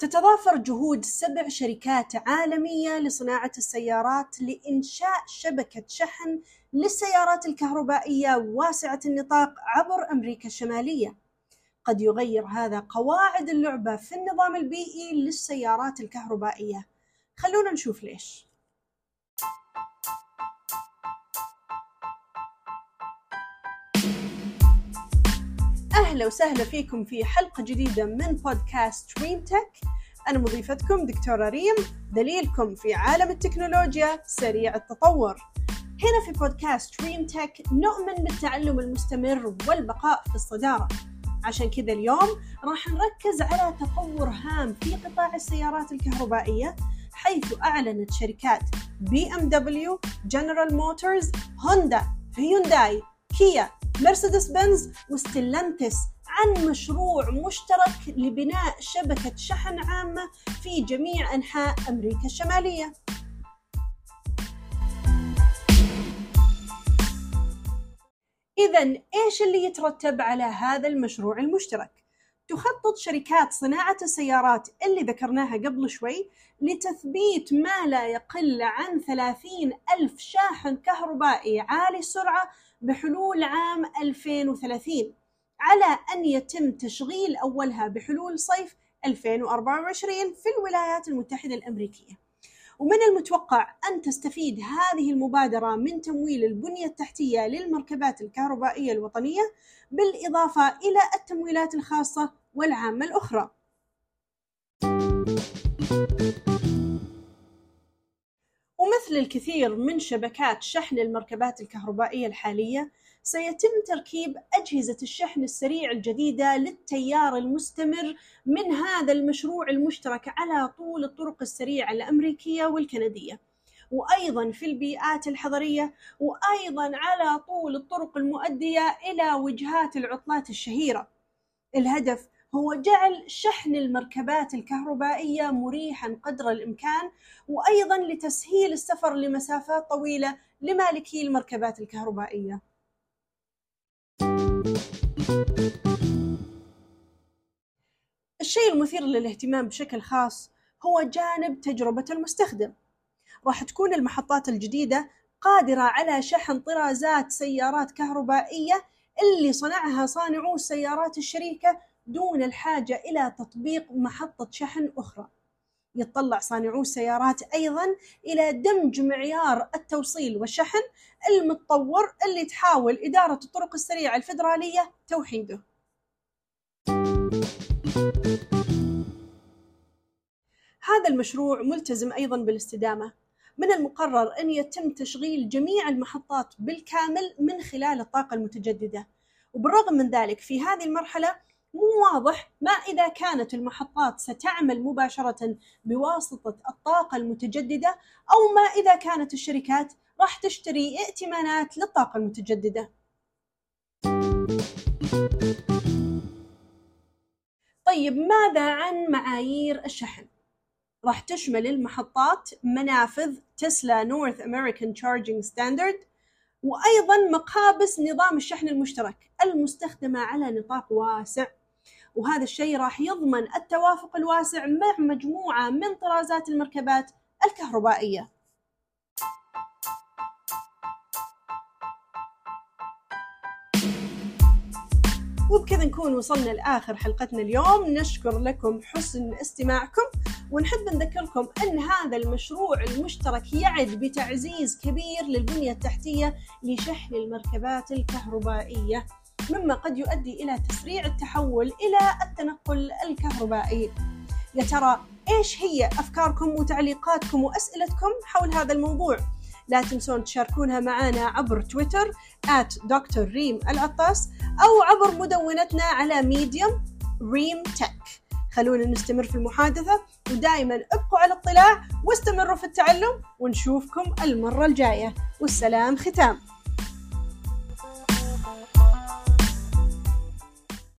تتضافر جهود سبع شركات عالمية لصناعة السيارات لإنشاء شبكة شحن للسيارات الكهربائية واسعة النطاق عبر أمريكا الشمالية. قد يغير هذا قواعد اللعبة في النظام البيئي للسيارات الكهربائية. خلونا نشوف ليش. أهلا وسهلا فيكم في حلقة جديدة من بودكاست ريم تك أنا مضيفتكم دكتورة ريم دليلكم في عالم التكنولوجيا سريع التطور. هنا في بودكاست ريم تك نؤمن بالتعلم المستمر والبقاء في الصدارة. عشان كذا اليوم راح نركز على تطور هام في قطاع السيارات الكهربائية حيث أعلنت شركات بي ام دبليو، جنرال موتورز، هوندا، هيونداي، كيا، مرسيدس بنز وستيلانتس عن مشروع مشترك لبناء شبكة شحن عامة في جميع أنحاء أمريكا الشمالية. إذا إيش اللي يترتب على هذا المشروع المشترك؟ تخطط شركات صناعة السيارات اللي ذكرناها قبل شوي لتثبيت ما لا يقل عن 30 ألف شاحن كهربائي عالي السرعة بحلول عام 2030 على أن يتم تشغيل أولها بحلول صيف 2024 في الولايات المتحدة الأمريكية ومن المتوقع أن تستفيد هذه المبادرة من تمويل البنية التحتية للمركبات الكهربائية الوطنية بالإضافة إلى التمويلات الخاصة والعامة الأخرى. ومثل الكثير من شبكات شحن المركبات الكهربائية الحالية سيتم تركيب أجهزة الشحن السريع الجديدة للتيار المستمر من هذا المشروع المشترك على طول الطرق السريعة الأمريكية والكندية. وأيضا في البيئات الحضرية وأيضا على طول الطرق المؤدية إلى وجهات العطلات الشهيرة. الهدف هو جعل شحن المركبات الكهربائية مريحا قدر الإمكان وأيضا لتسهيل السفر لمسافات طويلة لمالكي المركبات الكهربائية. الشيء المثير للاهتمام بشكل خاص هو جانب تجربة المستخدم. راح تكون المحطات الجديدة قادرة على شحن طرازات سيارات كهربائية اللي صنعها صانعو السيارات الشريكة دون الحاجة إلى تطبيق محطة شحن أخرى. يتطلع صانعو السيارات أيضا إلى دمج معيار التوصيل والشحن المتطور اللي تحاول إدارة الطرق السريعة الفيدرالية توحيده. هذا المشروع ملتزم أيضا بالاستدامة. من المقرر أن يتم تشغيل جميع المحطات بالكامل من خلال الطاقة المتجددة. وبالرغم من ذلك في هذه المرحلة مو واضح ما إذا كانت المحطات ستعمل مباشرة بواسطة الطاقة المتجددة أو ما إذا كانت الشركات راح تشتري ائتمانات للطاقة المتجددة. طيب ماذا عن معايير الشحن؟ راح تشمل المحطات منافذ تسلا North American Charging Standard وأيضا مقابس نظام الشحن المشترك المستخدمة على نطاق واسع وهذا الشيء راح يضمن التوافق الواسع مع مجموعة من طرازات المركبات الكهربائية. وبكذا نكون وصلنا لآخر حلقتنا اليوم. نشكر لكم حسن استماعكم ونحب نذكركم أن هذا المشروع المشترك يعد بتعزيز كبير للبنية التحتية لشحن المركبات الكهربائية. مما قد يؤدي إلى تسريع التحول إلى التنقل الكهربائي. يا ترى إيش هي أفكاركم وتعليقاتكم وأسئلتكم حول هذا الموضوع؟ لا تنسون تشاركونها معنا عبر تويتر at دكتور ريم العطاس أو عبر مدونتنا على ميديوم ريم تك خلونا نستمر في المحادثة ودائما ابقوا على اطلاع واستمروا في التعلم ونشوفكم المرة الجاية. والسلام ختام.